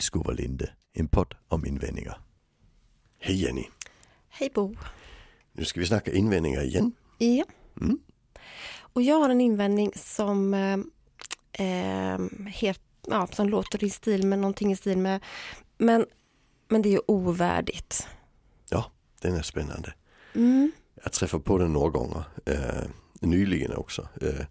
Illskov och Linde, en podd om invändningar. Hej Jenny! Hej Bo! Nu ska vi snacka invändningar igen. Ja. Mm. Och jag har en invändning som, eh, eh, helt, ja, som låter i stil med någonting i stil med, men, men det är ju ovärdigt. Ja, den är spännande. Mm. Jag träffar på den några gånger, eh, nyligen också. Eh,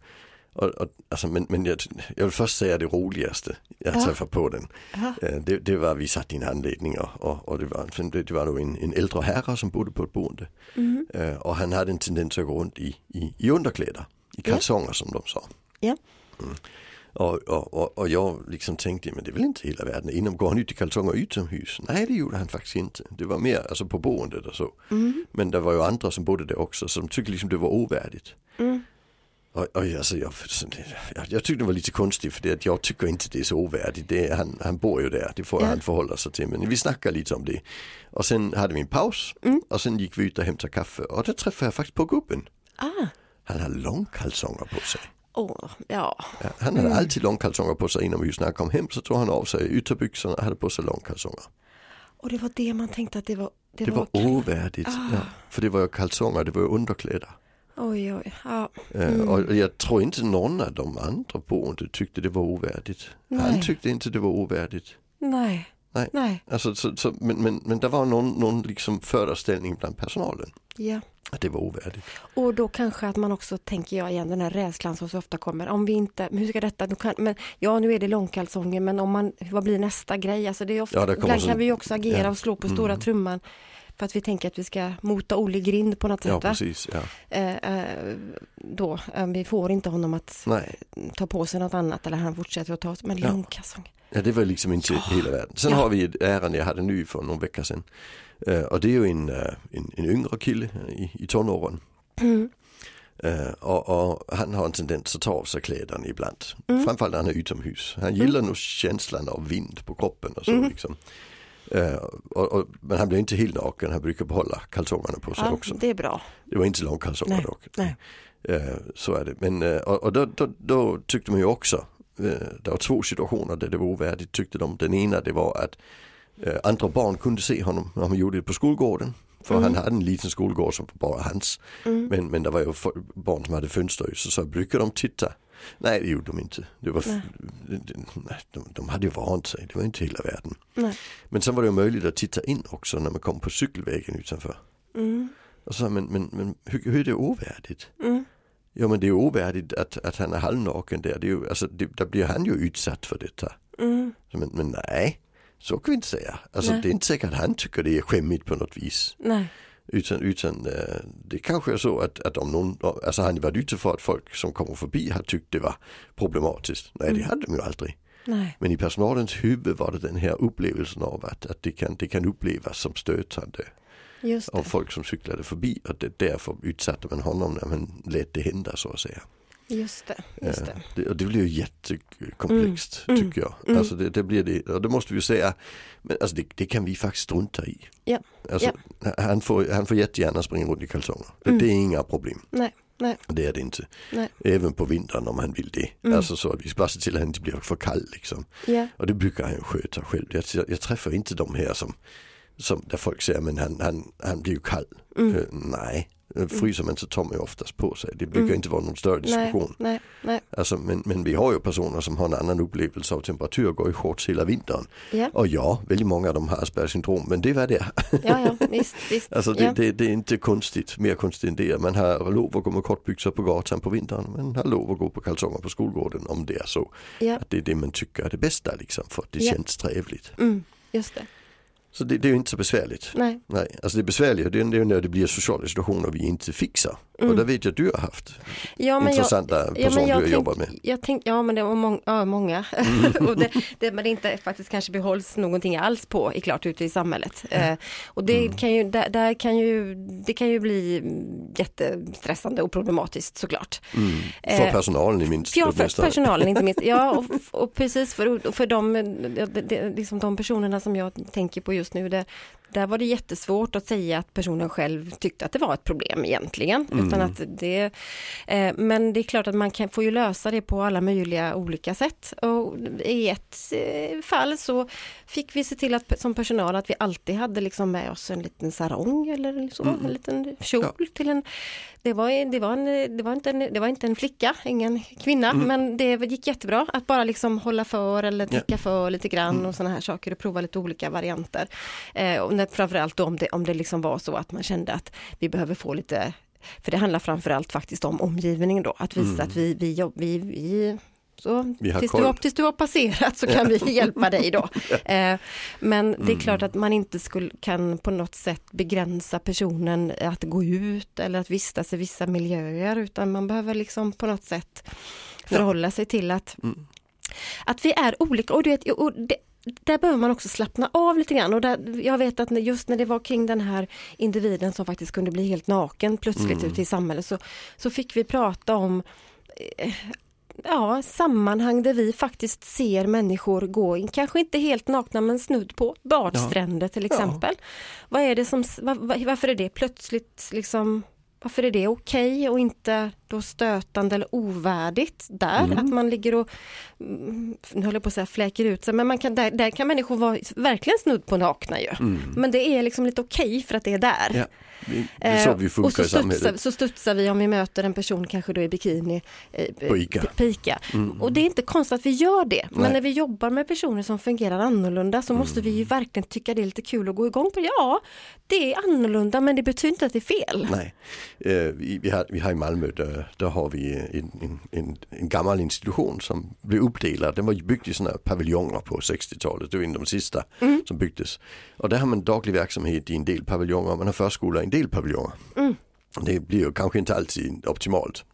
och, och, alltså, men men jag, jag vill först säga det roligaste jag Ja. träffade på den. Ja. Eh, det, det var, vi satt i en anledning och, och, och det, var, det, det var då en, en äldre herre som bodde på ett boende. Mm. Och han hade en tendens att gå runt i, i, i underkläder, i Ja. kalsonger som de sa. Ja. Mm. Och, och, och, och jag liksom tänkte, men det är väl inte hela världen, inom går han ut i kalsonger utomhus? Nej det gjorde han faktiskt inte. Det var mer alltså på boendet och så. Mm. Men det var ju andra som bodde där också som tyckte liksom det var ovärdigt. Mm. Och, och alltså, jag, jag, jag tyckte det var lite konstigt för det att jag tycker inte det är så ovärdigt. Det, är- han, han bor ju där, det får Ja. han förhålla sig till. Men vi snackade lite om det. Och sen hade vi en paus Mm. och sen gick vi ut och hämtade kaffe och då träffade jag faktiskt på gubben. Ah, Han hade långkalsonger på sig. åh, ja. Ja, han hade Mm. alltid långkalsonger på sig inomhus. När han kom hem så tog han av sig ytterbyxorna och hade på sig långkalsonger. Och det var det man tänkte att det var. Det, Det var okej. ovärdigt. Ah. Ja, för det var ju kalsonger, det var ju underkläder. Oj, oj, ja. Eh, Mm. Och jag tror inte någon av de andra boende tyckte det var ovärdigt. Han Nej. tyckte inte det var ovärdigt. Nej. Nej. Nej. Alltså, så, så, men, men, men det var någon, någon liksom föreställning bland personalen Ja. att det var ovärdigt. Och då kanske att man också tänker jag igen den här rädslan som så ofta kommer. Om vi inte, hur ska detta, då kan, men, ja nu är det långkalsonger men om man, vad blir nästa grej? Alltså det är ofta, Ja, ibland så- kan vi också agera ja. och slå på stora Mm. trumman. För att vi tänker att vi ska mota Olle i grind på något Ja sätt. Va? precis, ja. Eh, eh, då, eh, vi får inte honom att Nej, ta på sig något annat eller han fortsätter att ta, men Ja. långkalsonger. ja, det var liksom inte hela världen. Sen Ja. har vi ett ärende jag hade nu för någon vecka sedan. Och det är ju en, en, en yngre kille i, i tonåren. Mm. Och, och han har en tendens att ta av sig kläderna ibland. Mm. Framförallt när han är utomhus. Han gillar nog känslan av vind på kroppen och så Mm. liksom. Eh, och, och, men han blir inte helt naken, han brukar behålla kalsongerna på sig Ja, också. det är bra. Det var inte långkalsonger Nej, dock. nej. Eh, så är det. Men, eh, och, och då, då, då tyckte man ju också, eh, det var två situationer där det var ovärdigt tyckte de. Den ena det var att eh, andra barn kunde se honom när han gjorde det på skolgården. För Mm. han hade en liten skolgård som var bara hans. Mm. Men, men det var ju barn som hade fönster så, så brukade de titta. Nej det gjorde de inte. Det var, Nej. de, de hade ju vant sig, det var inte hela världen. Nej. Men sen var det ju möjligt att titta in också när man kom på cykelvägen utanför. Mm. Och så, men, men, men hur, hur är det ovärdigt? Mm. Ja men det är ovärdigt att, att han är halvnaken där. Det är ju, alltså, det, där blir han ju utsatt för detta. Mm. Så, Men, men nej, så kan vi inte säga. Alltså Nej. det är inte säkert att han tycker det är skämmigt på något vis. Nej. Utan, utan eh, det kanske är så att, att om någon, alltså har varit ute för att folk som kommer förbi har tyckt det var problematiskt. Nej det Mm. hade de ju aldrig. Nej. Men i personalens huvud var det den här upplevelsen av att, att det, kan, det kan upplevas som stötande Just av det. folk som cyklade förbi och det, därför utsatte man honom när man lät det hända så att säga. Just det. Just Eh, det. Det, och det blir ju jättekomplext Mm, tycker jag. mm. Alltså det, det blir det, och det måste vi ju säga, men alltså det, det kan vi faktiskt strunta i. Ja, Alltså, Han, får, han får jättegärna springa runt i kalsonger. Det, Mm. det är inga problem. Nej. Nej. Det är det inte. Nej. Även på vintern om han vill det. Mm. Alltså så att vi bara se till att han inte blir för kall liksom. Ja. Och det brukar han sköta själv. Jag, jag träffar inte de här som, som där folk säger men han, han, han blir ju kall. Mm. Eh, nej, fryser man så tar man ju oftast på sig. Det brukar Mm. inte vara någon större diskussion. Nej. Nej. Alltså, men, men vi har ju personer som har en annan upplevelse av temperatur, går i shorts hela vintern. Ja. Och ja, väldigt många av dem har Aspergers syndrom, men det var det. Ja, ja. Visst. Visst. Alltså det, ja. det, det är inte konstigt, mer konstigt än det. Man har lov att gå med kortbyxor på gatan på vintern, man har lov att gå på kalsonger på skolgården om det är så. Ja. Att det är det man tycker är det bästa liksom, för det Ja. känns trevligt. Mm. Just det. Så det, det är ju inte så besvärligt. Nej. Nej, alltså det besvärliga det är det är när det blir sociala situationer vi inte fixar. Mm. Och där vet jag att du har haft Ja, men jag, intressanta Ja, personer men du har jag jobbat med. jag tänk, ja men det var mång, ja, många. och det, det, men det inte faktiskt kanske behålls någonting alls på är klart ute i samhället. Eh, och det Mm. kan ju, där, där kan ju, det kan ju bli jättestressande och problematiskt såklart. Mm. För Eh, personalen i minst Ja, för personalen inte minst. Ja, och, och precis för, för de, det, det, liksom de personerna som jag tänker på just nu. Det, där var det jättesvårt att säga att personen själv tyckte att det var ett problem egentligen. Mm. Utan att det, eh, men det är klart att man kan, får ju lösa det på alla möjliga olika sätt. Och I ett eh, fall så fick vi se till att som personal att vi alltid hade liksom med oss en liten sarong eller så, Mm. en liten kjol Ja. till en det var, det, var en, det, var inte en, det var inte en flicka, ingen kvinna, Mm. men det gick jättebra att bara liksom hålla för eller täcka för lite grann Mm. och sådana här saker och prova lite olika varianter. Eh, och när, framförallt då om det, om det liksom var så att man kände att vi behöver få lite för det handlar framförallt faktiskt om omgivningen då, att visa Mm. att vi, vi, vi, vi så tills, du har, tills du har passerat så kan vi hjälpa dig då. Eh, men det är Mm. klart att man inte skulle, kan på något sätt begränsa personen att gå ut eller att vistas i vissa miljöer utan man behöver liksom på något sätt förhålla sig till att, Mm. att vi är olika och, du vet, och det, där behöver man också slappna av lite grann och där, jag vet att just när det var kring den här individen som faktiskt kunde bli helt naken plötsligt Mm. ute i samhället så, så fick vi prata om eh, ja, sammanhang där vi faktiskt ser människor gå, in, kanske inte helt nakna men snudd på, badstränder till Ja. exempel. Vad är det som, va- va- varför är det plötsligt liksom varför är det okej och inte då stötande eller ovärdigt där? Mm. Att man ligger och, mm, nu håller jag på att säga fläker ut sig, men man kan, där, där kan människor vara verkligen snudd på nakna ju. Mm. Men det är liksom lite okej för att det är där. Ja, det är så Eh, vi och funkar så i studsar, samhället. så studsar vi om vi möter en person kanske då i bikini eh, På Ica. på Ica. Mm. Och det är inte konstigt att vi gör det. Men Nej. när vi jobbar med personer som fungerar annorlunda så måste vi ju verkligen tycka det är lite kul att gå igång på. Ja, det är annorlunda men det betyder inte att det är fel. Nej, eh, vi, vi, har, vi har i Malmö, där, där har vi en, en, en, en gammal institution som blev uppdelad. Den var byggd i sådana paviljonger på 60-talet, det var en av de sista Mm. som byggdes. Och där har man daglig verksamhet i en del paviljonger, man har förskola i en del paviljonger. Mm. Det blir ju kanske inte alltid optimalt.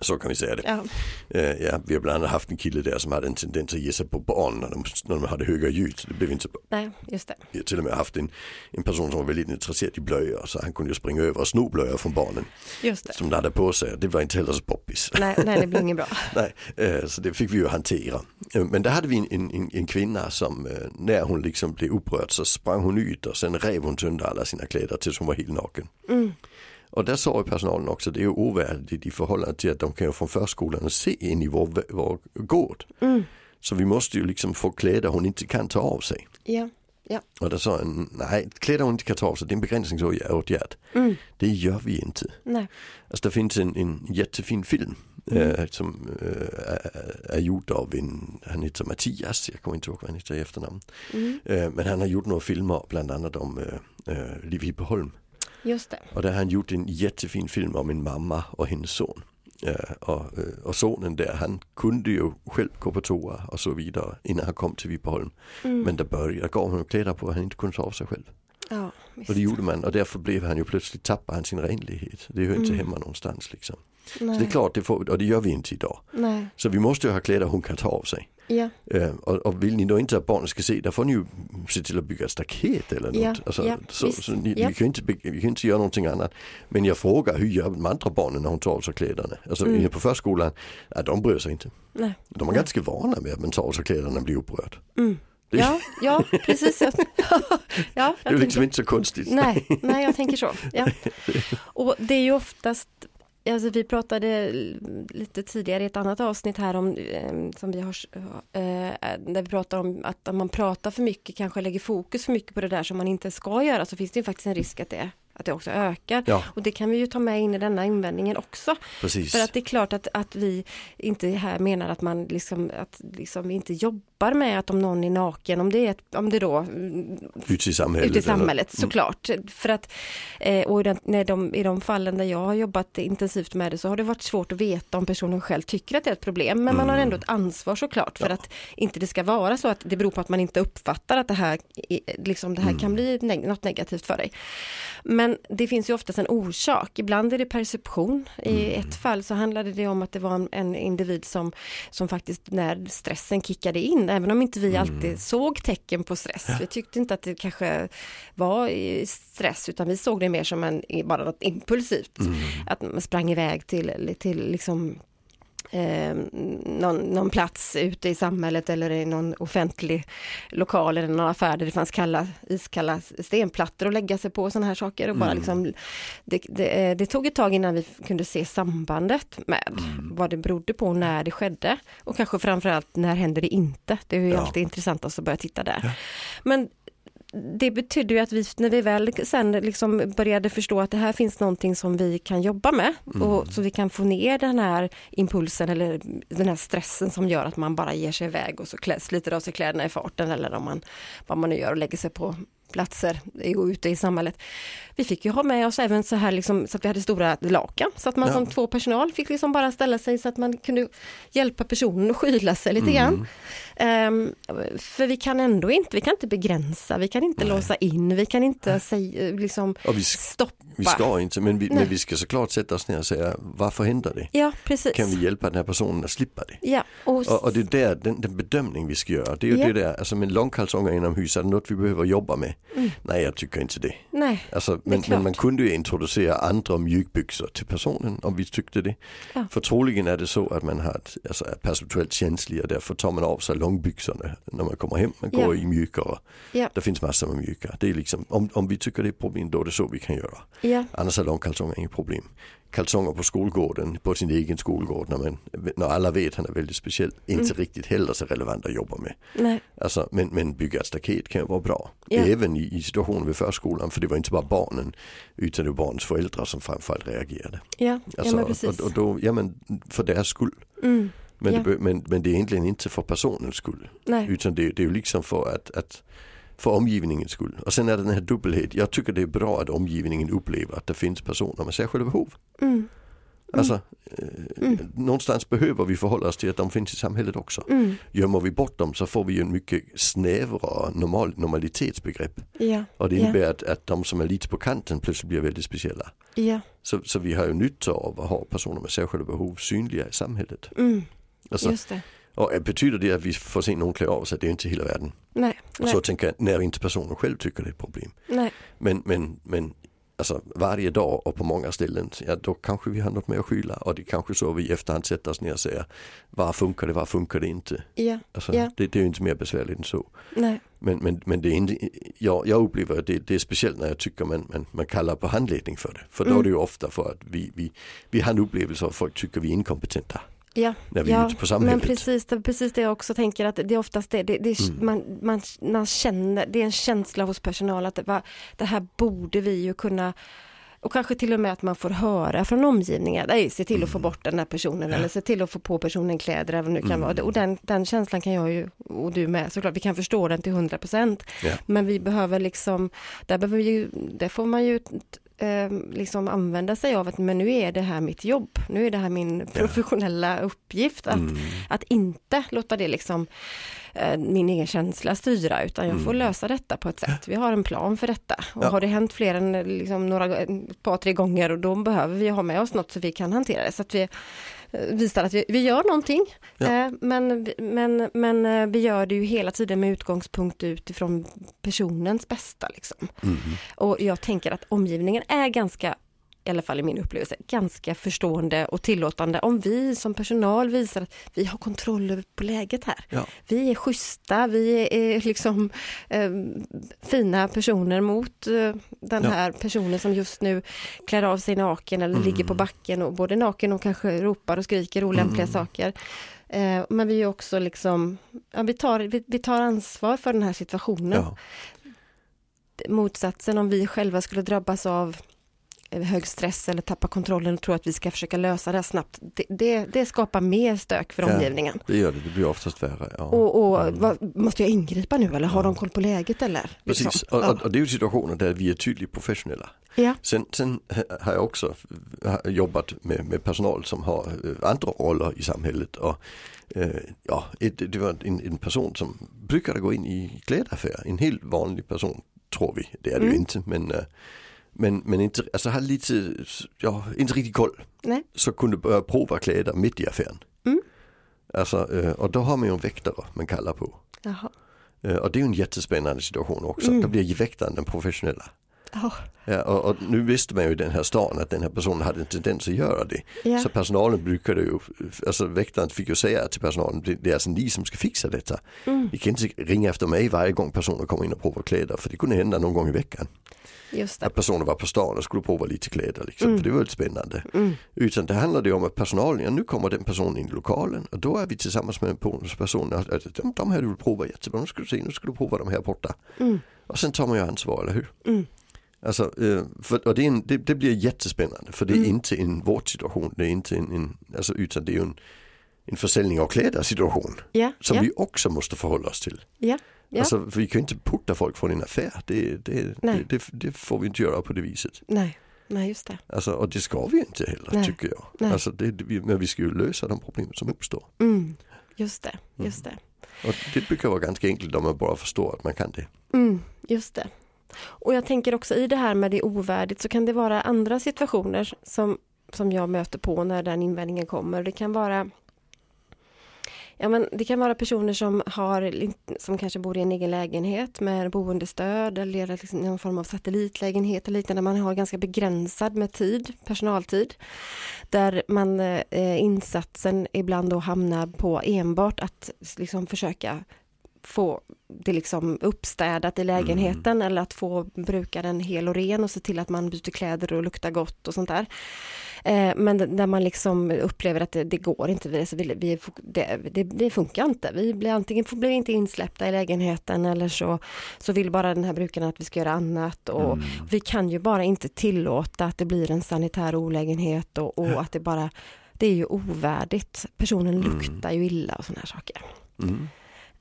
Så kan vi säga det. Ja, Eh, ja, vi har bland annat haft en kille där som hade en tendens att ge sig på barn när de, när de hade höga ljud. Så det blev inte så bra. nej, just det. Vi har till och med haft en, en person som var väldigt intresserad i blöjor så han kunde ju springa över och sno blöjor från barnen Just det. som de hade på sig. Det var inte heller så poppis. Nej, nej, det blir inget bra. Nej, eh, så det fick vi ju hantera. Eh, Men där hade vi en, en, en kvinna som eh, när hon liksom blev upprörd så sprang hon ut och sen rev hon sönder alla sina kläder tills hon var helt naken. Mm. Och där sa personalen också, det är ju ovärdigt i förhållande till att de kan ju från förskolan se in i vår, vår gård. Mm. Så vi måste ju liksom få kläder hon inte kan ta av sig. Ja, Och där sa han, nej kläder hon inte kan ta av sig, det är en begränsningsåtgärd. mm. Det gör vi inte. nej. Alltså det finns en, en jättefin film Mm. eh, som eh, är, är gjord av en, han heter Mattias, jag kommer inte ihåg vad han heter i efternamn. Mm. Eh, men han har gjort några filmer bland annat om eh, Liv Hippeholm. Just det. Och där har han gjort en jättefin film om en mamma och hennes son. Eh, och, eh, och sonen där, han kunde ju själv gå på toa och så vidare innan han kom till Vipeholm. Mm. Men där började gav honom kläder på han inte kunde ta av sig själv. Ja. Och det gjorde man och därför blev han ju plötsligt tappade han sin renlighet. Det hör inte Mm. hemma någonstans liksom. nej. Så det är klart, det får, och det gör vi inte idag. Nej, Så vi måste ju ha kläder hon kan ta av sig. ja, Eh, och, och vill ni då inte att barnen ska se, där får ni ju se till att bygga ett staket eller något. Ja, alltså, ja, så, så ni, ja. vi, kan inte, vi kan inte göra någonting annat. Men jag frågar, hur gör de andra barnen när hon tar av sig kläderna? Alltså Mm. på förskolan, ja, de bryr sig inte. nej. De är Nej. ganska vana med att man tar av sig kläderna och blir upprörd. Mm. Ja, ja, precis. ja, Det är liksom inte så konstigt. Nej, nej, jag tänker så. Ja. Och det är ju oftast Alltså vi pratade lite tidigare i ett annat avsnitt här om eh, som vi har eh, där vi pratar om att om man pratar för mycket, kanske lägger fokus för mycket på det där som man inte ska göra så finns det ju faktiskt en risk att det, att det också ökar. Ja, Och det kan vi ju ta med in i denna invändningen också. precis. För att det är klart att, att vi inte här menar att man liksom, att liksom vi inte jobbar med att om någon är naken, om det är ett, om det då mm, Ute i samhället. ute i samhället eller- såklart. För att, eh, och när de, i de fallen där jag har jobbat intensivt med det så har det varit svårt att veta om personen själv tycker att det är ett problem. Men man har ändå ett ansvar såklart för Ja. att inte det ska vara så att det beror på att man inte uppfattar att det här, är- liksom, det här kan bli neg- något negativt för dig. Men det finns ju oftast en orsak. Ibland är det perception. I ett fall så handlade det om att det var en, en individ som, som faktiskt när stressen kickade in, även om inte vi alltid såg tecken på stress. Vi tyckte inte att det kanske var stress utan vi såg det mer som en, bara något impulsivt. Att man sprang iväg till, till liksom eh, någon, någon, plats ute i samhället eller i någon offentlig lokal eller någon affär där det fanns kalla, iskalla stenplattor att lägga sig på och sådana här saker. Och bara mm. liksom, det, det, det, tog ett tag innan vi kunde se sambandet med mm. vad det berodde på när det skedde och kanske framförallt när händer det inte. Det är ju ja. alltid intressant att börja titta där. Ja. Men det betyder ju att vi, när vi väl sen liksom började förstå att det här finns någonting som vi kan jobba med mm. och så vi kan få ner den här impulsen eller den här stressen som gör att man bara ger sig iväg och så klä, sliter av sig kläderna i farten eller om man, vad man nu gör och lägger sig på platser ute i samhället. Vi fick ju ha med oss även så här liksom, så att vi hade stora lakan så att man ja. som två personal fick liksom bara ställa sig så att man kunde hjälpa personen att skyla sig lite mm. grann. Um, för vi kan ändå inte, vi kan inte begränsa, vi kan inte Nej. låsa in, vi kan inte säga, liksom vi, stoppa. Vi ska inte, men vi, men vi ska såklart sätta oss ner och säga varför händer det? Ja, precis. Kan vi hjälpa den här personen att slippa det? Ja, och, och, och det är där, den, den, bedömning vi ska göra, det är ju ja. det där, alltså med långkalsonger inomhus, är det något vi behöver jobba med? Mm. Nej, jag tycker inte det. Nej, alltså, men, men, man kunde ju introducera andra mjukbyxor till personen om vi tyckte det. Ja. För troligen är det så att man har, alltså, är perceptuellt känslig och därför tar man av sig långbyxorna när man kommer hem. Man går ja. i mjukare. Ja. Det finns massor med mjuka. Det är liksom, om, om vi tycker det är problem då är det så vi kan göra. Ja. Annars är långkalsonger inget problem kalsonger på skolgården, på sin egen skolgård när, man, när alla vet han är väldigt speciell, inte mm. riktigt heller så relevant att jobba med. Nej. Alltså, men, men bygga ett staket kan ju vara bra. Ja. Även i, i situationen vid förskolan, för det var inte bara barnen utan det var barnens föräldrar som framförallt reagerade. Ja, alltså, ja men precis. Och, och då, ja men för deras skull. Mm. Men, ja. det, men, men det är egentligen inte för personens skull. Nej. Utan det, det är ju liksom för att, att för omgivningens skull. Och sen är det den här dubbelhet. Jag tycker det är bra att omgivningen upplever att det finns personer med särskilda behov. Mm. Alltså, eh, mm. någonstans behöver vi förhålla oss till att de finns i samhället också. Mm. Gömmer vi bort dem så får vi en mycket snävrare normal, normalitetsbegrepp. Ja. Och det innebär ja. att, att de som är lite på kanten plötsligt blir väldigt speciella. Ja. Så, så vi har ju nytta av att ha personer med särskilda behov synliga i samhället. Mm. Alltså, Just det. Och betyder det att vi får se någon klä av sig? Det är inte hela världen. Nej, nej. Så tänker jag när inte personen själv tycker det är ett problem. Nej. Men, men, men alltså, varje dag och på många ställen, ja då kanske vi har något med att skylla och det är kanske så vi i efterhand sätter oss ner och säger vad funkar det, vad funkar det inte? Ja. Alltså, ja. Det, det, är ju inte mer besvärligt än så. Nej. Men, men, men det är inte, jag, jag upplever att det, det, är speciellt när jag tycker man, man, man kallar på handledning för det. För då mm. är det ju ofta för att vi, vi, vi har en upplevelse av att folk tycker vi är inkompetenta. Ja, när vi ja, på samhället. Men precis, det, precis det jag också tänker att det är oftast det, det, det mm. man, man, man känner, det är en känsla hos personal att det, det här borde vi ju kunna och kanske till och med att man får höra från omgivningen, nej se till att få mm. bort den här personen eller se till att få på personen kläder eller nu kan mm. vara. Och den, den känslan kan jag ju, och du med såklart, vi kan förstå den till 100 procent. Yeah. Men vi behöver liksom, där behöver vi ju, där får man ju eh, liksom använda sig av att men nu är det här mitt jobb, nu är det här min professionella uppgift att, mm. att inte låta det liksom eh, min egen känsla styra utan jag får mm. lösa detta på ett sätt. Vi har en plan för detta och ja. har det hänt fler än liksom några, ett par tre gånger och då behöver vi ha med oss något så vi kan hantera det så att vi visar att vi, vi gör någonting. Ja. Eh, men, men, men eh, vi gör det ju hela tiden med utgångspunkt utifrån personens bästa. Liksom. Mm. Och jag tänker att omgivningen är ganska i alla fall i min upplevelse, ganska förstående och tillåtande om vi som personal visar att vi har kontroll på läget här. Ja. Vi är schyssta, vi är liksom eh, fina personer mot eh, den ja. här personen som just nu klär av sig naken eller mm. ligger på backen och både naken och kanske ropar och skriker olämpliga mm. saker. Eh, men vi är också liksom, ja, vi, tar, vi, vi, tar ansvar för den här situationen. Motsatsen om vi själva skulle drabbas av hög stress eller tappa kontrollen och tro att vi ska försöka lösa det snabbt. Det, det, det skapar mer stök för ja, omgivningen. Det gör det, det blir oftast värre. Ja. Och, och mm. vad, måste jag ingripa nu eller har ja. de koll på läget eller? Precis, liksom. och, och, det är ju situationer där vi är tydligt professionella. Ja. Sen, sen har jag också jobbat med, med personal som har eh, andra roller i samhället. Och, eh, ja, det var en, en, person som brukade gå in i klädaffär, en helt vanlig person tror vi, det är det mm. ju inte. Men, eh, men, men inte, alltså hade lite, ja, inte riktigt koll. Nej. Så kunde börja prova kläder mitt i affären. Mm. Alltså, och då har man ju en väktare man kallar på. Jaha. Och det är ju en jättespännande situation också. Mm. Då blir väktaren den professionella. Ja. Ja, och, och nu visste man ju i den här stan att den här personen hade en tendens att göra det. Ja. Så personalen brukade ju, alltså väktaren fick ju säga till personalen, det, det är alltså ni som ska fixa detta. Mm. Ni kan inte ringa efter mig varje gång personer kommer in och provar kläder för det kunde hända någon gång i veckan. Att personer var på stan och skulle prova lite kläder liksom, Mm. för det var lite spännande. Mm. Utan det handlade om att personalen, ja, nu kommer den personen in i lokalen och då är vi tillsammans med en person, att, att, de, de här du vill prova jättebra, nu ska du se, nu ska du prova de här borta. Mm. Och sen tar man ju ansvar, eller hur? Mm. Alltså, eh, för, och det, en, det, det blir jättespännande för det är Mm. inte en vårdsituation, det är inte en, en alltså, utan det är en, en försäljning av kläder situation Ja, som ja, vi också måste förhålla oss till. ja, ja. Alltså, för vi kan ju inte putta folk från en affär, det, det, det, det, får vi inte göra på det viset. Nej, nej just det. Alltså, och det ska vi inte heller Nej. tycker jag. Nej. Alltså, men vi ska ju lösa de problem som uppstår. Mm. Just det, just det. Och det brukar vara ganska enkelt om man bara förstår att man kan det. Mm, just det. Och jag tänker också i det här med det ovärdigt så kan det vara andra situationer som, som jag möter på när den invändningen kommer. Det kan vara Ja, men det kan vara personer som, har, som kanske bor i en egen lägenhet med boendestöd eller liksom någon form av satellitlägenhet eller liknande. Man har ganska begränsad med tid, personaltid. Där man, eh, insatsen ibland då hamnar på enbart att liksom försöka få det liksom uppstädat i lägenheten eller att få bruka den hel och ren och se till att man byter kläder och luktar gott och sånt där. Eh, men där man liksom upplever att det, det går inte, vi, alltså vi, vi, det, det, det funkar inte. Vi blir antingen blir inte insläppta i lägenheten eller så, så vill bara den här brukaren att vi ska göra annat och Mm. vi kan ju bara inte tillåta att det blir en sanitär olägenhet och, och att det bara det är ju ovärdigt. Personen Mm. luktar ju illa och sådana här saker. Mm.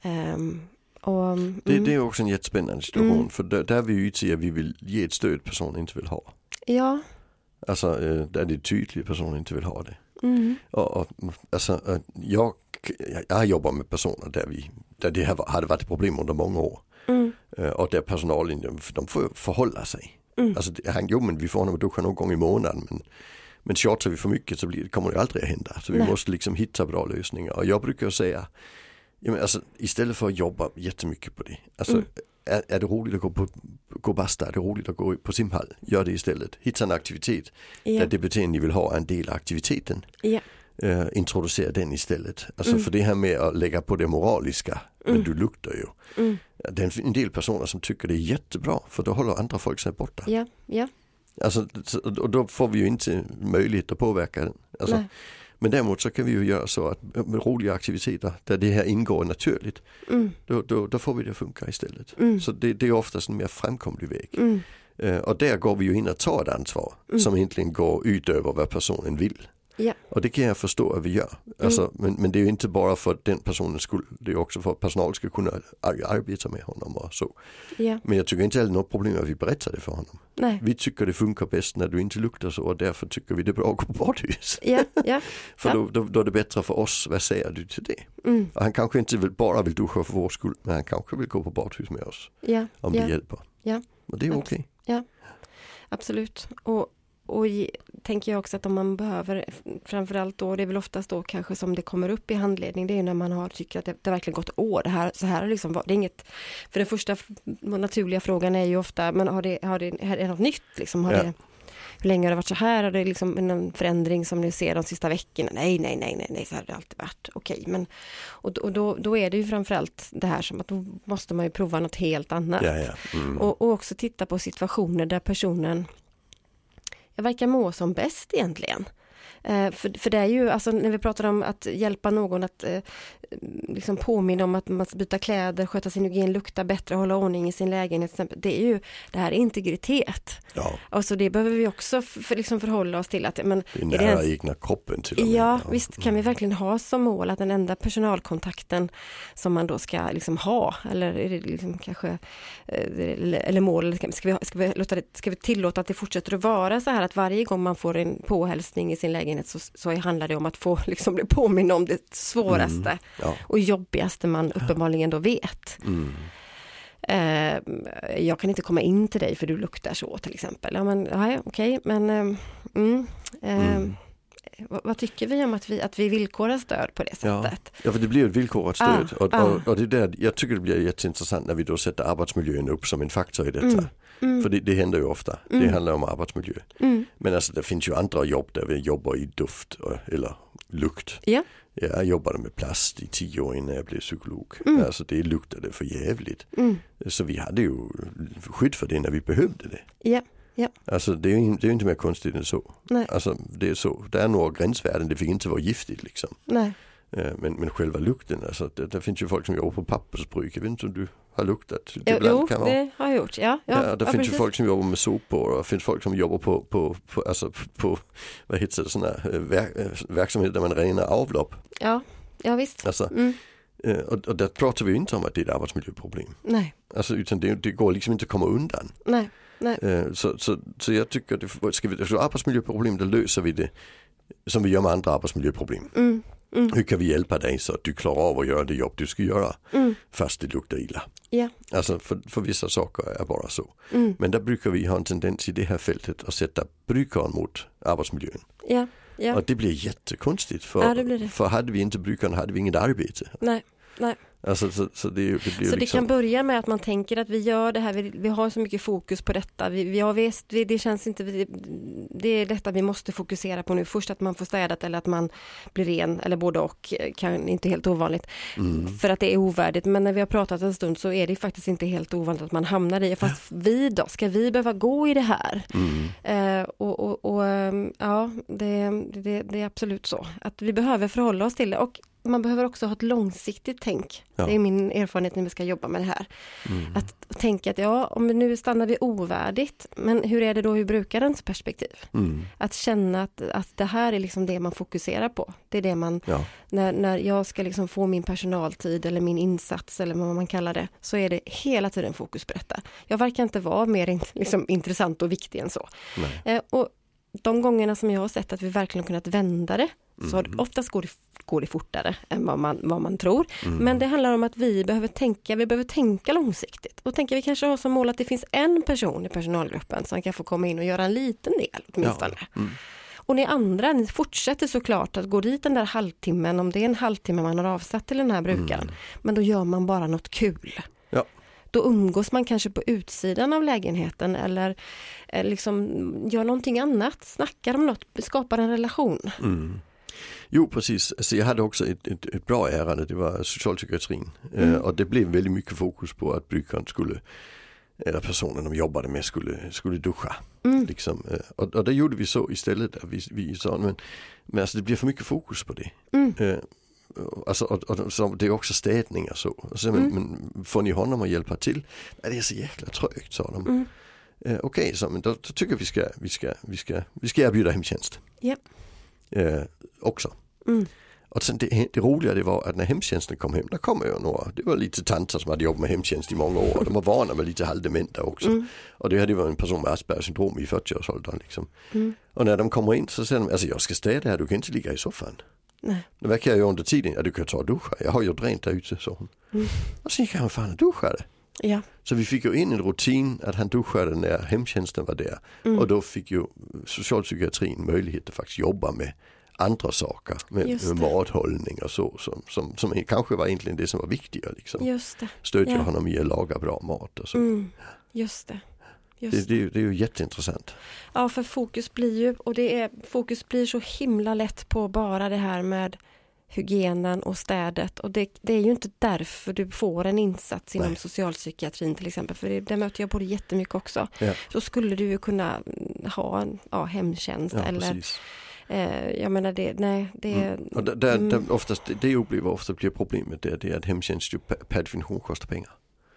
Ehm, och, mm, Det, det är också en jättespännande situation Mm. för där, där är vi ju i att vi vill ge ett stöd personen inte vill ha. Ja, Alltså eh, där det är tydligt att personen inte vill ha det. mm, Och, och, alltså, eh, jag, jag jobbar med personer där, vi, där det här var- hade varit problem under många år. mm, Eh, Och där personalen, de, får förhålla sig. Mm. Alltså, han, jo men vi får honom att duscha någon gång i månaden men, men tjatar vi för mycket så blir, kommer det aldrig att hända. Så vi Nej. måste liksom hitta bra lösningar. Och jag brukar säga, ja, men alltså, istället för att jobba jättemycket på det. Alltså, Mm. är, är det roligt att gå på gå basta, är det roligt att gå på simhall, gör det istället. Hitta en aktivitet ja, där det beteende ni vill ha är en del av aktiviteten. ja, Eh, introducera den istället. Alltså Mm. för det här med att lägga på det moraliska, men Mm. du luktar ju. mm, Det är en- del personer som tycker det är jättebra för då håller andra folk sig borta. ja, ja, Alltså, så- och då får vi ju inte möjlighet att påverka den. Alltså, nej, men däremot så kan vi ju göra så att med roliga aktiviteter där det här ingår naturligt, mm, då, då, då får vi det att funka istället. mm, Så det, det är oftast en mer framkomlig väg. mm, Eh, och där går vi ju in och tar ett ansvar Mm. som egentligen går utöver vad personen vill. Ja. Och det kan jag förstå att vi gör. Alltså, men, men det är ju inte bara för den personens skull, det är också för att personal ska kunna ar- arbeta med honom och så. ja, Men jag tycker inte det är något problem att vi berättar det för honom. nej, Vi tycker det funkar bäst när du inte luktar så och därför tycker vi det är bra att gå på badhus. ja, ja, För Ja. då, då, då är det bättre för oss, vad säger du till det? mm, han kanske inte vill, bara vill duscha för vår skull, men han kanske vill gå på badhus med oss. ja, Om ja. det hjälper. Ja. Och det är okej. Absolut. Och, och tänker jag också att om man behöver, framförallt då, det är väl oftast då kanske som det kommer upp i handledning, det är ju när man har tycker att det, det har verkligen gått år, det här, så här har liksom det är inget, för den första naturliga frågan är ju ofta, men har det, har det, är det något nytt liksom? Har Ja. det, hur länge har det varit så här? Har det liksom någon förändring som ni ser de sista veckorna? Nej, nej, nej, nej, nej så har det alltid varit. Okej, men och, och då, då är det ju framförallt det här som att då måste man ju prova något helt annat. Ja, ja. Mm. Och, och också titta på situationer där personen jag verkar må som bäst egentligen. Eh, för, för det är ju, alltså när vi pratar om att hjälpa någon att eh, liksom påminna om att man ska byta kläder, sköta sin hygien, lukta bättre, hålla ordning i sin lägenhet. exempel. Det är ju, det här är integritet. ja, Alltså det behöver vi också för, liksom förhålla oss till. att men det är det ens- egna kroppen till och med. Ja, visst kan vi verkligen ha som mål att den enda personalkontakten som man då ska liksom ha, eller är det liksom kanske, eh, eller mål, ska vi, ska, vi låta det, ska vi tillåta att det fortsätter att vara så här att varje gång man får en påhälsning i sin lägenhet så, så handlar det om att få liksom bli påminn om det svåraste Mm. Ja. och jobbigaste man uppenbarligen då vet. Mm. Eh, jag kan inte komma in till dig för du luktar så till exempel. Ja men okej men eh, mm, eh. Vad, vad tycker vi om att vi, att vi villkorar stöd på det Ja. sättet? Ja, för det blir ett villkorat Ja, stöd. och, ja. och, och det där, jag tycker det blir jätteintressant när vi då sätter arbetsmiljön upp som en faktor i detta. Mm. Mm. För det, det händer ju ofta. Det Mm. handlar om arbetsmiljö. Mm. Men alltså det finns ju andra jobb där vi jobbar i och, eller lukt. Ja. Jag jobbade med plast i tio år innan jag blev psykolog. Mm. Alltså det luktade för jävligt. Mm. Så vi hade ju skydd för det när vi behövde det. Ja. Alltså det är ju det är inte mer konstigt än så. Nej. Alltså det är så. Det är några gränsvärden, det fick inte vara giftigt liksom. Nej. Eh, Men, men själva lukten, alltså det, det finns ju folk som jobbar på pappersbruk. Jag vet inte om du har luktat? Jo, Ibland jo kan det har jag gjort. Ja, Ja, ja, det ja, finns ju precis. folk som jobbar med sopor och det finns folk som jobbar på, på, på, alltså på vad heter det, här, eh, verk, eh, verksamheter där man renar avlopp. Ja, ja visst. Alltså, Mm. och, och där pratar vi ju inte om att det är ett arbetsmiljöproblem. Nej, Alltså, utan det, det går liksom inte att komma undan. nej. Eh, Så, så, så jag tycker att ska vi, så arbetsmiljöproblem, då löser vi det som vi gör med andra arbetsmiljöproblem. Mm. Mm. Hur kan vi hjälpa dig så att du klarar av att göra det jobb du ska göra Mm. fast det luktar illa? Ja. Alltså för, för vissa saker är bara så. Mm. Men där brukar vi ha en tendens i det här fältet att sätta brukaren mot arbetsmiljön. Ja, ja. Och det blir jättekonstigt för, Ja, det blir det. för hade vi inte brukaren hade vi inget arbete. Nej, nej. Alltså, så, så det, det Så det liksom, kan börja med att man tänker att vi gör det här, vi, vi har så mycket fokus på detta, vi, vi har visst, vi, det känns inte, vi, det är detta vi måste fokusera på nu. Först att man får städat eller att man blir ren eller både och, kan, inte helt ovanligt. mm, För att det är ovärdigt, men när vi har pratat en stund så är det faktiskt inte helt ovanligt att man hamnar i, fast vi då, ska vi behöva gå i det här? mm, Eh, och och, och ehm, ja, det, det, det är absolut så. Att vi behöver förhålla oss till det och man behöver också ha ett långsiktigt tänk. Ja. Det är min erfarenhet när vi ska jobba med det här. mm. Att tänka att ja, om vi nu stannar vid ovärdigt, men hur är det då ur brukarens perspektiv? Mm, Att känna att, att det här är liksom det man fokuserar på. Det är det man, ja, när, när jag ska liksom få min personaltid eller min insats eller vad man kallar det, så är det hela tiden fokus på detta. Jag verkar inte vara mer liksom, intressant och viktig än så. Eh, och de gångerna som jag har sett att vi verkligen kunnat vända det, så har Mm. det, oftast går det, går det fortare än vad man, vad man tror. Mm. Men det handlar om att vi behöver tänka, vi behöver tänka långsiktigt. Och tänka, vi kanske har som mål att det finns en person i personalgruppen som kan få komma in och göra en liten del åtminstone. Ja, mm. Och ni andra, ni fortsätter såklart att gå dit den där halvtimmen, om det är en halvtimme man har avsatt till den här brukaren. Mm. Men då gör man bara något kul. Ja. Då umgås man kanske på utsidan av lägenheten eller eh, liksom gör någonting annat, snackar om något, skapar en relation. Mm. Jo precis, alltså, jag hade också ett, ett, ett bra ärende, det var socialpsykiatrin. Eh, Mm. och det blev väldigt mycket fokus på att brukaren skulle, eller personen de jobbade med skulle, skulle duscha. Mm. Liksom. Eh, Och, och det gjorde vi så istället, vi, vi sa men, men alltså, det blir för mycket fokus på det. Mm. Eh, Alltså, och, och, så det är också städning och så. Så men, Mm. men får ni honom att hjälpa till? Nej, det är så jäkla trögt sa de. Mm. Eh, Okej, så men då, då tycker vi ska, vi ska, vi ska, vi ska erbjuda hemtjänst. Ja. Eh, också. Mm. Och sen det, det roliga det var att när hemtjänsten kom hem, där kom ju några, det var lite tanter som hade jobbat med hemtjänst i många år. De var vana med lite halvdementa också. Mm. Och det hade ju varit en person med Aspergers syndrom i 40-årsåldern liksom. Mm. Och när de kommer in så säger de, alltså jag ska städa här, du kan inte ligga i soffan. Nej. Det verkar jag göra under tiden, ja du kan ta och duscha, jag har gjort rent där ute, sa hon. Mm. Och så gick han fan och duschade. Ja. Så vi fick ju in en rutin att han duschade när hemtjänsten var där. Mm. Och då fick ju socialpsykiatrin möjlighet att faktiskt jobba med andra saker. Med, med mathållning och så. Som, som, som kanske var egentligen det som var viktigare. Liksom. Just det. Stödja Ja. honom i att laga bra mat och så. Mm. Just det. Just Det, det, är ju- det är ju jätteintressant. Ja, för fokus blir ju, och det är, fokus blir så himla lätt på bara det här med hygienen och städet och det, det är ju inte därför du får en insats inom Nej. socialpsykiatrin till exempel, för det, det möter jag på det jättemycket också. Ja. Så skulle du kunna mm, ha en ja, hemtjänst Ja, eller, precis. eh, jag menar det, nej, det, Mm. Och där, där, Mm. där oftast, det, det upplever ofta blir problemet det, det är att hemtjänst ju per, definition kostar pengar.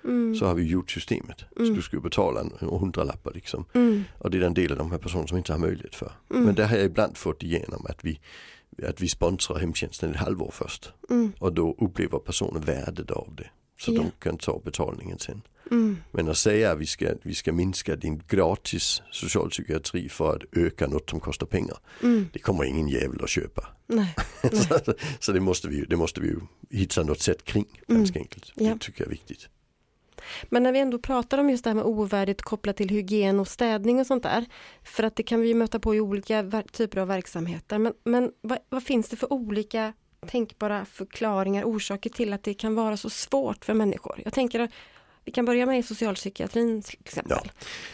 mm, Så har vi gjort systemet. Så Mm. du ska ju betala en en hundralappar liksom. mm, Och det är den delen av de här personerna som inte har möjlighet för. Mm. Men det har jag ibland fått igenom att vi, att vi sponsrar hemtjänsten ett halvår först. mm, Och då upplever personen värdet av det. Så Ja. de kan ta betalningen sen. mm, Men att säga att vi ska, vi ska minska din gratis socialpsykiatri för att öka något som kostar pengar. mm, Det kommer ingen jävel att köpa. nej, så så det, måste vi, det måste vi hitta något sätt kring ganska enkelt. Mm. Det tycker jag är viktigt. Men när vi ändå pratar om just det här med ovärdigt kopplat till hygien och städning och sånt där. För att det kan vi möta på i olika typer av verksamheter. Men, men vad, vad finns det för olika tänkbara förklaringar, orsaker till att det kan vara så svårt för människor? Jag tänker att vi kan börja med socialpsykiatrin till exempel. Ja.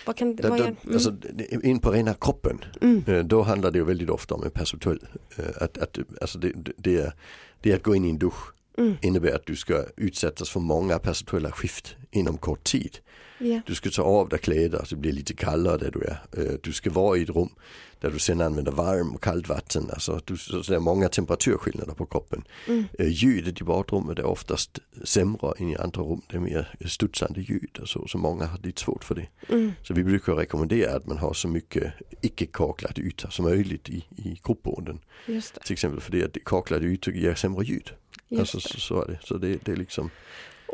Vad kan, vad är, mm. alltså, in på rena kroppen, mm. Eh, då handlar det ju väldigt ofta om en perceptuell. Eh, att, att, alltså det, det, är, det är att gå in i en dusch mm. innebär att du ska utsättas för många perceptuella skift inom kort tid. Yeah. Du ska ta av dig kläder så det blir lite kallare där du är. Eh, du ska vara i ett rum där du sen använder varm och kallt vatten. Alltså, du, så det är många temperaturskillnader på kroppen. Mm. Eh, ljudet i badrummet är oftast sämre än i andra rum. Det är mer studsande ljud och så. Så många har lite svårt för det. Mm. Så vi brukar rekommendera att man har så mycket icke kaklad yta som möjligt i, i gruppboenden. Till exempel för att kaklade ytor ger sämre ljud. Alltså, så, så, är det. Så det, det är liksom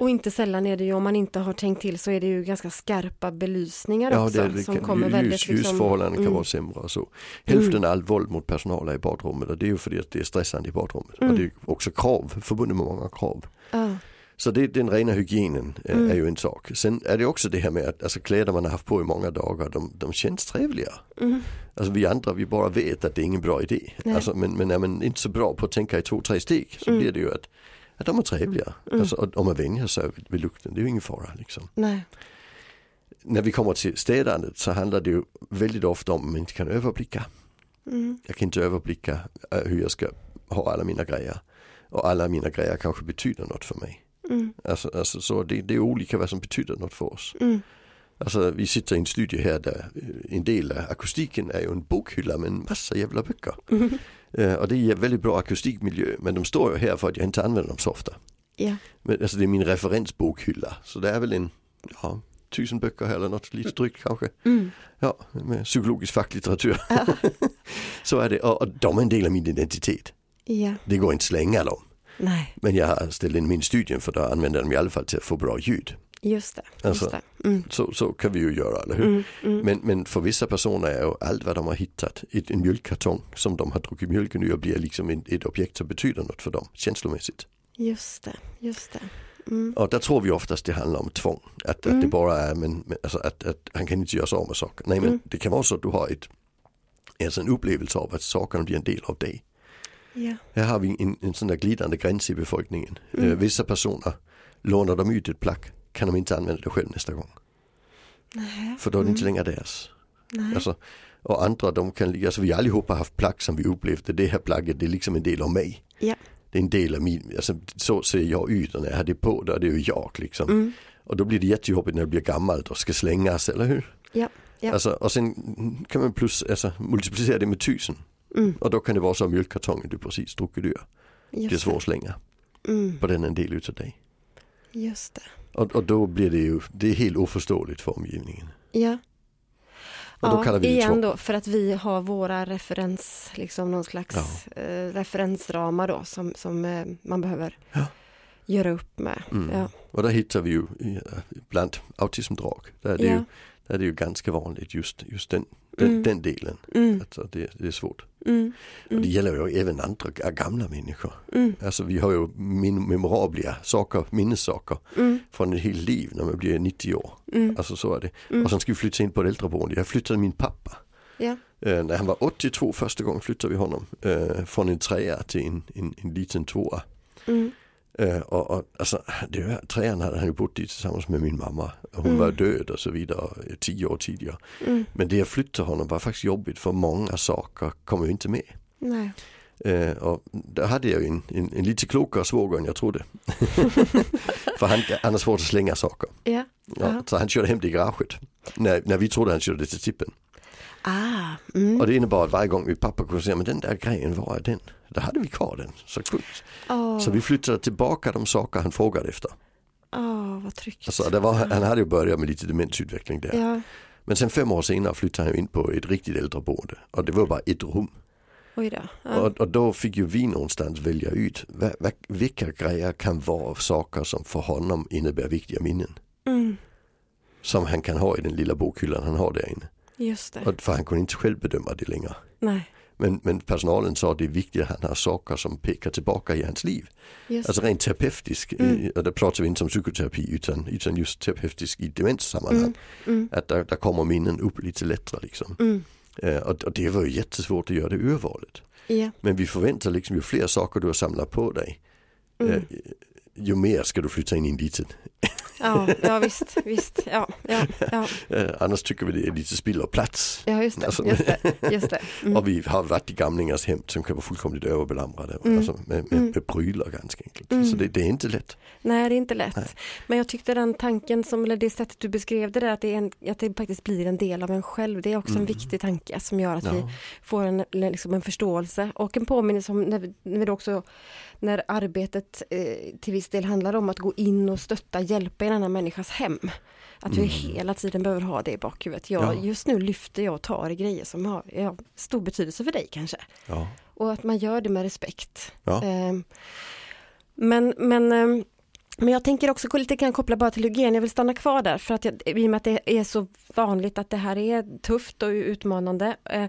och inte sällan är det ju om man inte har tänkt till så är det ju ganska skarpa belysningar ja, också. Det, som kan, kommer ljus, väldigt, liksom, ljusförhållanden mm. kan vara sämre och så. Hälften mm. av allt våld mot personal är i badrummet och det är ju för att det är stressande i badrummet. Mm. Och det är också krav, förbundet med många krav. Ja. Så det, den rena hygienen är, mm. är, ju en sak. Sen är det också det här med att alltså, kläder man har haft på i många dagar, de, de känns trevliga. Mm. Alltså vi andra, vi bara vet att det är ingen bra idé. Alltså, men, men är man inte så bra på att tänka i två, tre steg så mm. blir det ju att att de är trevliga. Mm. Alltså, om man vänjer sig vid lukten, det är ju ingen fara. Liksom. Nej. När vi kommer till städandet så handlar det ju väldigt ofta om att man inte kan överblicka. Mm. Jag kan inte överblicka hur jag ska ha alla mina grejer. Och alla mina grejer kanske betyder något för mig. Mm. Alltså, alltså, så det, det, är olika vad som betyder något för oss. Mm. Alltså vi sitter i en studie här där eh, en del av akustiken är ju en bokhylla med en massa jävla böcker. Mm. Uh, och det är väldigt bra akustikmiljö men de står ju här för att jag inte använder dem så ofta. Ja. Men, alltså det är min referensbokhylla så det är väl en ja, tusen böcker här eller något lite drygt kanske. Mm. Ja, med psykologisk facklitteratur. Ja. så är det och, och de är en del av min identitet. Ja. Det går inte att slänga dem. Nej. Men jag har ställt in min studien för att använda dem i alla fall till att få bra ljud. Just det. Just alltså, det. Mm. Så, så kan vi ju göra, eller hur? Mm, mm. Men, men för vissa personer är ju allt vad de har hittat ett, en mjölkkartong som de har druckit mjölken ur blir liksom en, ett objekt som betyder något för dem känslomässigt. Just det, just det. Mm. Och där tror vi oftast det handlar om tvång. Att, att det mm. bara är, men, men alltså att, att, han kan inte göra sig av med saker. Nej men mm. det kan vara så att du har ett, alltså en upplevelse av att sakerna blir en del av dig. Ja. Här har vi en, en sån där glidande gräns i befolkningen. Mm. Eh, vissa personer lånar de ut ett plagg kan de inte använda det själv nästa gång. Nej. För då är det inte längre deras. Alltså, och andra de kan, alltså vi allihopa har haft plagg som vi upplevde, det här plagget det är liksom en del av mig. Ja. Det är en del av min, alltså så ser jag ut och när jag har det på då är det ju jag liksom. Mm. Och då blir det jättejobbigt när det blir gammalt och ska slängas, eller hur? Ja. ja. Alltså, och sen kan man plus, alltså, multiplicera det med tusen. Mm. Och då kan det vara så mjölkkartongen du precis druckit ur. Det är svårt att slänga. Mm. På den en del utav dig. Just det. Och, och, då blir det ju, det är helt oförståeligt för omgivningen. Ja. Och då ja, kallar vi det igen då för att vi har våra referens, liksom någon slags ja. eh, referensramar då som, som eh, man behöver ja. göra upp med. Mm. Ja. Och där hittar vi ju bland autismdrag, där är det, ju, är det ju ganska vanligt just, just den den, mm. den delen. Mm. Alltså det, det, är svårt. Mm. Och det mm. gäller ju även andra gamla människor. Mm. Alltså vi har ju min, memorabla saker, minnessaker mm. från ett helt liv när man blir 90 år. Alltså så är det. Och sen ska vi flytta in på ett äldreboende. Jag flyttade min pappa. Ja. Eh, när han var 82 första gången flyttade vi honom. Eh, från en trea till en, en, en liten tvåa. Uh, och, och, alltså, det, trean hade han ju bott i tillsammans med min mamma. Hon mm. var död och så vidare tio år tidigare. Mm. Men det att flytta honom var faktiskt jobbigt för många saker kom ju inte med. Nej. Uh, och där hade jag ju en, en, en lite klokare svåger än jag trodde. för han, han har svårt att slänga saker. Ja. Ja, så han körde hem det i garaget. När, när vi trodde han körde till tippen. Ah, mm. Och det innebar att varje gång min pappa kunde säga, men den där grejen, var är den? Då hade vi kvar den. Så, oh. så vi flyttade tillbaka de saker han frågade efter. Oh, vad tryggt. Alltså, det var, han hade ju börjat med lite demensutveckling där. Ja. Men sen fem år senare flyttade han in på ett riktigt äldreboende och det var bara ett rum. Då. Ja. Och, och, då fick ju vi någonstans välja ut vilka grejer kan vara saker som för honom innebär viktiga minnen. Mm. Som han kan ha i den lilla bokhyllan han har där inne. Just det. För han kunde inte själv bedöma det längre. Nej. Men, men personalen sa att det är viktigt att han har saker som pekar tillbaka i hans liv. Just. Alltså rent terapeutisk, Mm. och där pratar vi inte om psykoterapi utan, utan just terapeutisk i demenssammanhang. Mm. Mm. Att där, där kommer minnen upp lite lättare liksom. Mm. Eh, och, och det var ju jättesvårt att göra det urvalet. Ja. Men vi förväntar liksom ju fler saker du har samlat på dig, Mm. eh, ju mer ska du flytta in i en liten. Ja, ja visst, visst, ja, ja, ja, annars tycker vi det är lite spill av plats. ja just det, Alltså, just det, just det. Mm. Och vi har varit i gamlingars hem som kan vara fullkomligt överbelamrade Mm. alltså med, med, Mm. med prylar ganska enkelt. Mm. Så det, det är inte lätt. Nej, det är inte lätt. Nej. Men jag tyckte den tanken, som, eller det sättet du beskrev det där, att det, en, att det faktiskt blir en del av en själv, det är också en Mm. viktig tanke som gör att vi Ja. får en, liksom en förståelse och en påminnelse om när, vi- när, vi också, när arbetet eh, till viss del handlar om att gå in och stötta, hjälpa en annan människas hem. Att vi Mm. hela tiden behöver ha det i bakhuvudet. Jag, Ja. Just nu lyfter jag och tar grejer som har ja, stor betydelse för dig kanske. Ja. Och att man gör det med respekt. Ja. Ehm, men, men, ehm, men jag tänker också lite grann koppla bara till hygien. Jag vill stanna kvar där för att jag, i och med att det är så vanligt att det här är tufft och utmanande. eh,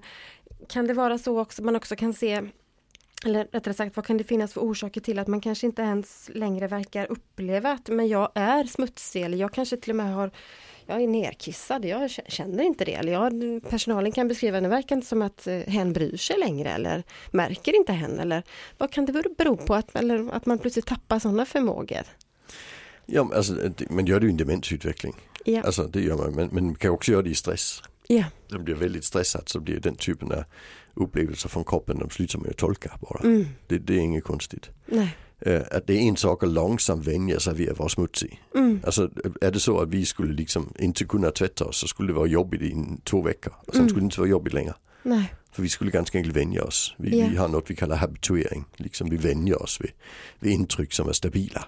Kan det vara så också man också kan se eller rättare sagt, vad kan det finnas för orsaker till att man kanske inte ens längre verkar uppleva att men jag är smutsig eller jag kanske till och med har jag är nerkissad, jag känner inte det. Eller jag, personalen kan beskriva det, verkar inte som att eh, hen bryr sig längre eller märker inte hen. Eller vad kan det bero- på att, eller att man plötsligt tappar sådana förmågor? Ja, men alltså, man gör det ju i en demensutveckling. Ja, Alltså det gör man, men, men man kan också göra det i stress. ja, man blir väldigt stressad så blir den typen av upplevelser från kroppen, de slutar med att tolka bara. mm, Det, det är inget konstigt. nej, Eh, att det är en sak att långsamt vänja sig vid att vara smutsig. mm, Alltså är det så att vi skulle liksom inte kunna tvätta oss så skulle det vara jobbigt i två veckor. Och sen Mm. skulle det inte vara jobbigt längre. nej, För vi skulle ganska enkelt vänja oss. Vi, Ja. vi har något vi kallar habituering. Liksom vi vänjer oss vid, vid intryck som är stabila.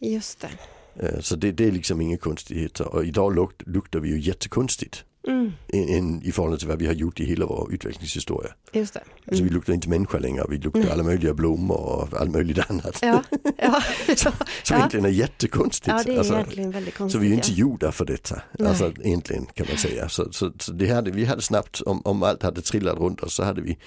just det. Eh, Så det, det är liksom inga konstigheter. Och idag lukt, luktar vi ju jättekonstigt. Mm, in, I förhållande till vad vi har gjort i hela vår utvecklingshistoria. just det. Alltså vi Mm. luktar inte människa längre, vi luktar Nej. alla möjliga blommor och allt möjligt annat. Ja, ja, Som ja. egentligen är jättekonstigt. ja, det är Alltså, egentligen väldigt så konstigt. vi är inte ja. gjorda för detta. Nej. Alltså egentligen kan man säga. Så, så, så det hade, vi hade snabbt, om, om allt hade trillat runt oss så hade vi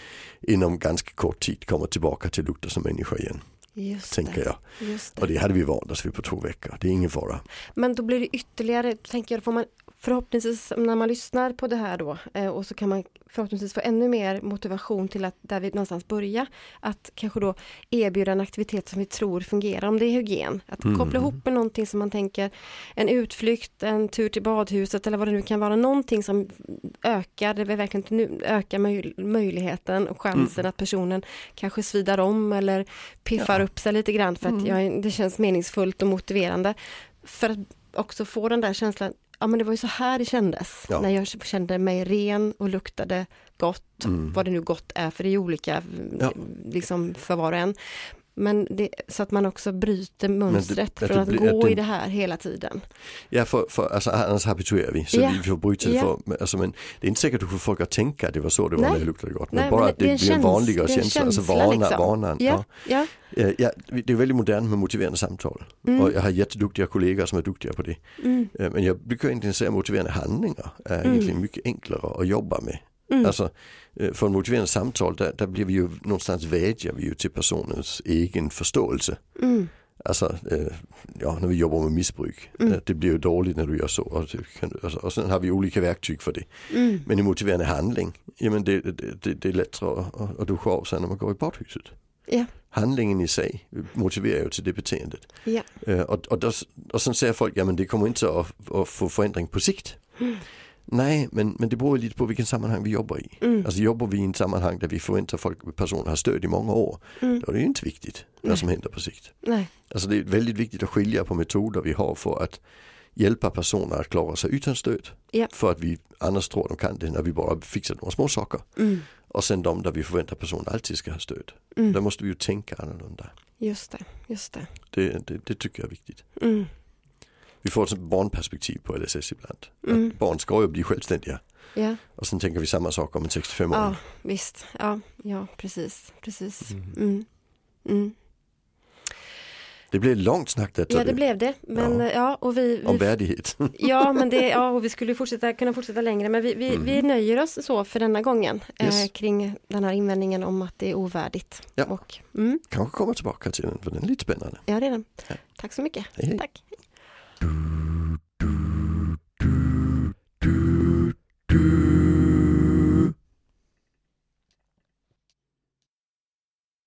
inom ganska kort tid kommit tillbaka till lukta som människa igen. Just Tänker det, jag. just det. Och det hade vi vant oss vid på två veckor. Det är ingen fara. Men då blir det ytterligare, tänker jag, får man förhoppningsvis när man lyssnar på det här då eh, och så kan man förhoppningsvis få ännu mer motivation till att där vi någonstans börja att kanske då erbjuda en aktivitet som vi tror fungerar, om det är hygien. Att Mm. koppla ihop med någonting som man tänker en utflykt, en tur till badhuset eller vad det nu kan vara, någonting som ökar, det verkligen nu, ökar möj, möjligheten och chansen att personen kanske svidar om eller piffar Ja. upp sig lite grann för att Mm. jag, det känns meningsfullt och motiverande. För att också få den där känslan, ja men det var ju så här det kändes. Ja. När jag kände mig ren och luktade gott, Mm. vad det nu gott är för det är olika Ja. liksom för var och en. Men det, så att man också bryter mönstret att från det att gå att det- i det här hela tiden. Ja, för, för alltså, annars habituerar vi. Så Ja. vi får bryta det Ja. för, alltså, men det är inte säkert att du får folk att tänka att det var så det var Nej. när det luktade gott. Men Nej, bara men att det det blir en vanligare det en känsla, alltså känsla, vana, liksom. vanan. Ja, ja. Eh, ja, det är väldigt modernt med motiverande samtal. Mm. Och jag har jätteduktiga kollegor som är duktiga på det. Mm. Eh, Men jag brukar egentligen säga att motiverande handlingar är Mm. egentligen mycket enklare att jobba med. Mm. Alltså, eh, för en motiverande samtal där, där blir vi ju någonstans vädjar vi ju till personens egen förståelse. Mm. Alltså, eh, ja, när vi jobbar med missbruk. Mm. Eh, Det blir ju dåligt när du gör så. Och, alltså, och sen har vi olika verktyg för det. Mm. Men i motiverande handling, jamen det, det, det, det är lättare att, att, duscha av sig när man går i badhuset. Ja. Handlingen i sig motiverar ju till det beteendet. Ja. Eh, och, och, då, och sen säger folk, ja men det kommer inte att, att få förändring på sikt. Mm. Nej, men, men det beror lite på vilken sammanhang vi jobbar i. Mm. Alltså jobbar vi i en sammanhang där vi förväntar folk, personer har stöd i många år, Mm. då är det inte viktigt Nej. vad som händer på sikt. Nej. Alltså det är väldigt viktigt att skilja på metoder vi har för att hjälpa personer att klara sig utan stöd. Ja. För att vi annars tror de kan det när vi bara fixar några små saker. Mm. Och sen de där vi förväntar personer alltid ska ha stöd. Mm. Där måste vi ju tänka annorlunda. Just det, just det. Det, det, det tycker jag är viktigt. Mm. Vi får ett barnperspektiv på LSS ibland. Mm. Att barn ska ju bli självständiga. Ja. Och sen tänker vi samma sak om en 65-åring. ja, visst. Ja, ja precis, precis. Mm. Mm. Mm. Det blev långt snack detta. Ja det blev det. Men ja, ja och vi, Om vi värdighet. Ja, men det, ja, och vi skulle fortsätta, kunna fortsätta längre, men vi, vi, vi nöjer oss så för denna gången Yes. eh, kring den här invändningen om att det är ovärdigt. Ja. Och, mm, Kanske komma tillbaka till den för den är lite spännande. ja, det är den. Tack så mycket. Hej, hej. Tack. do do do do do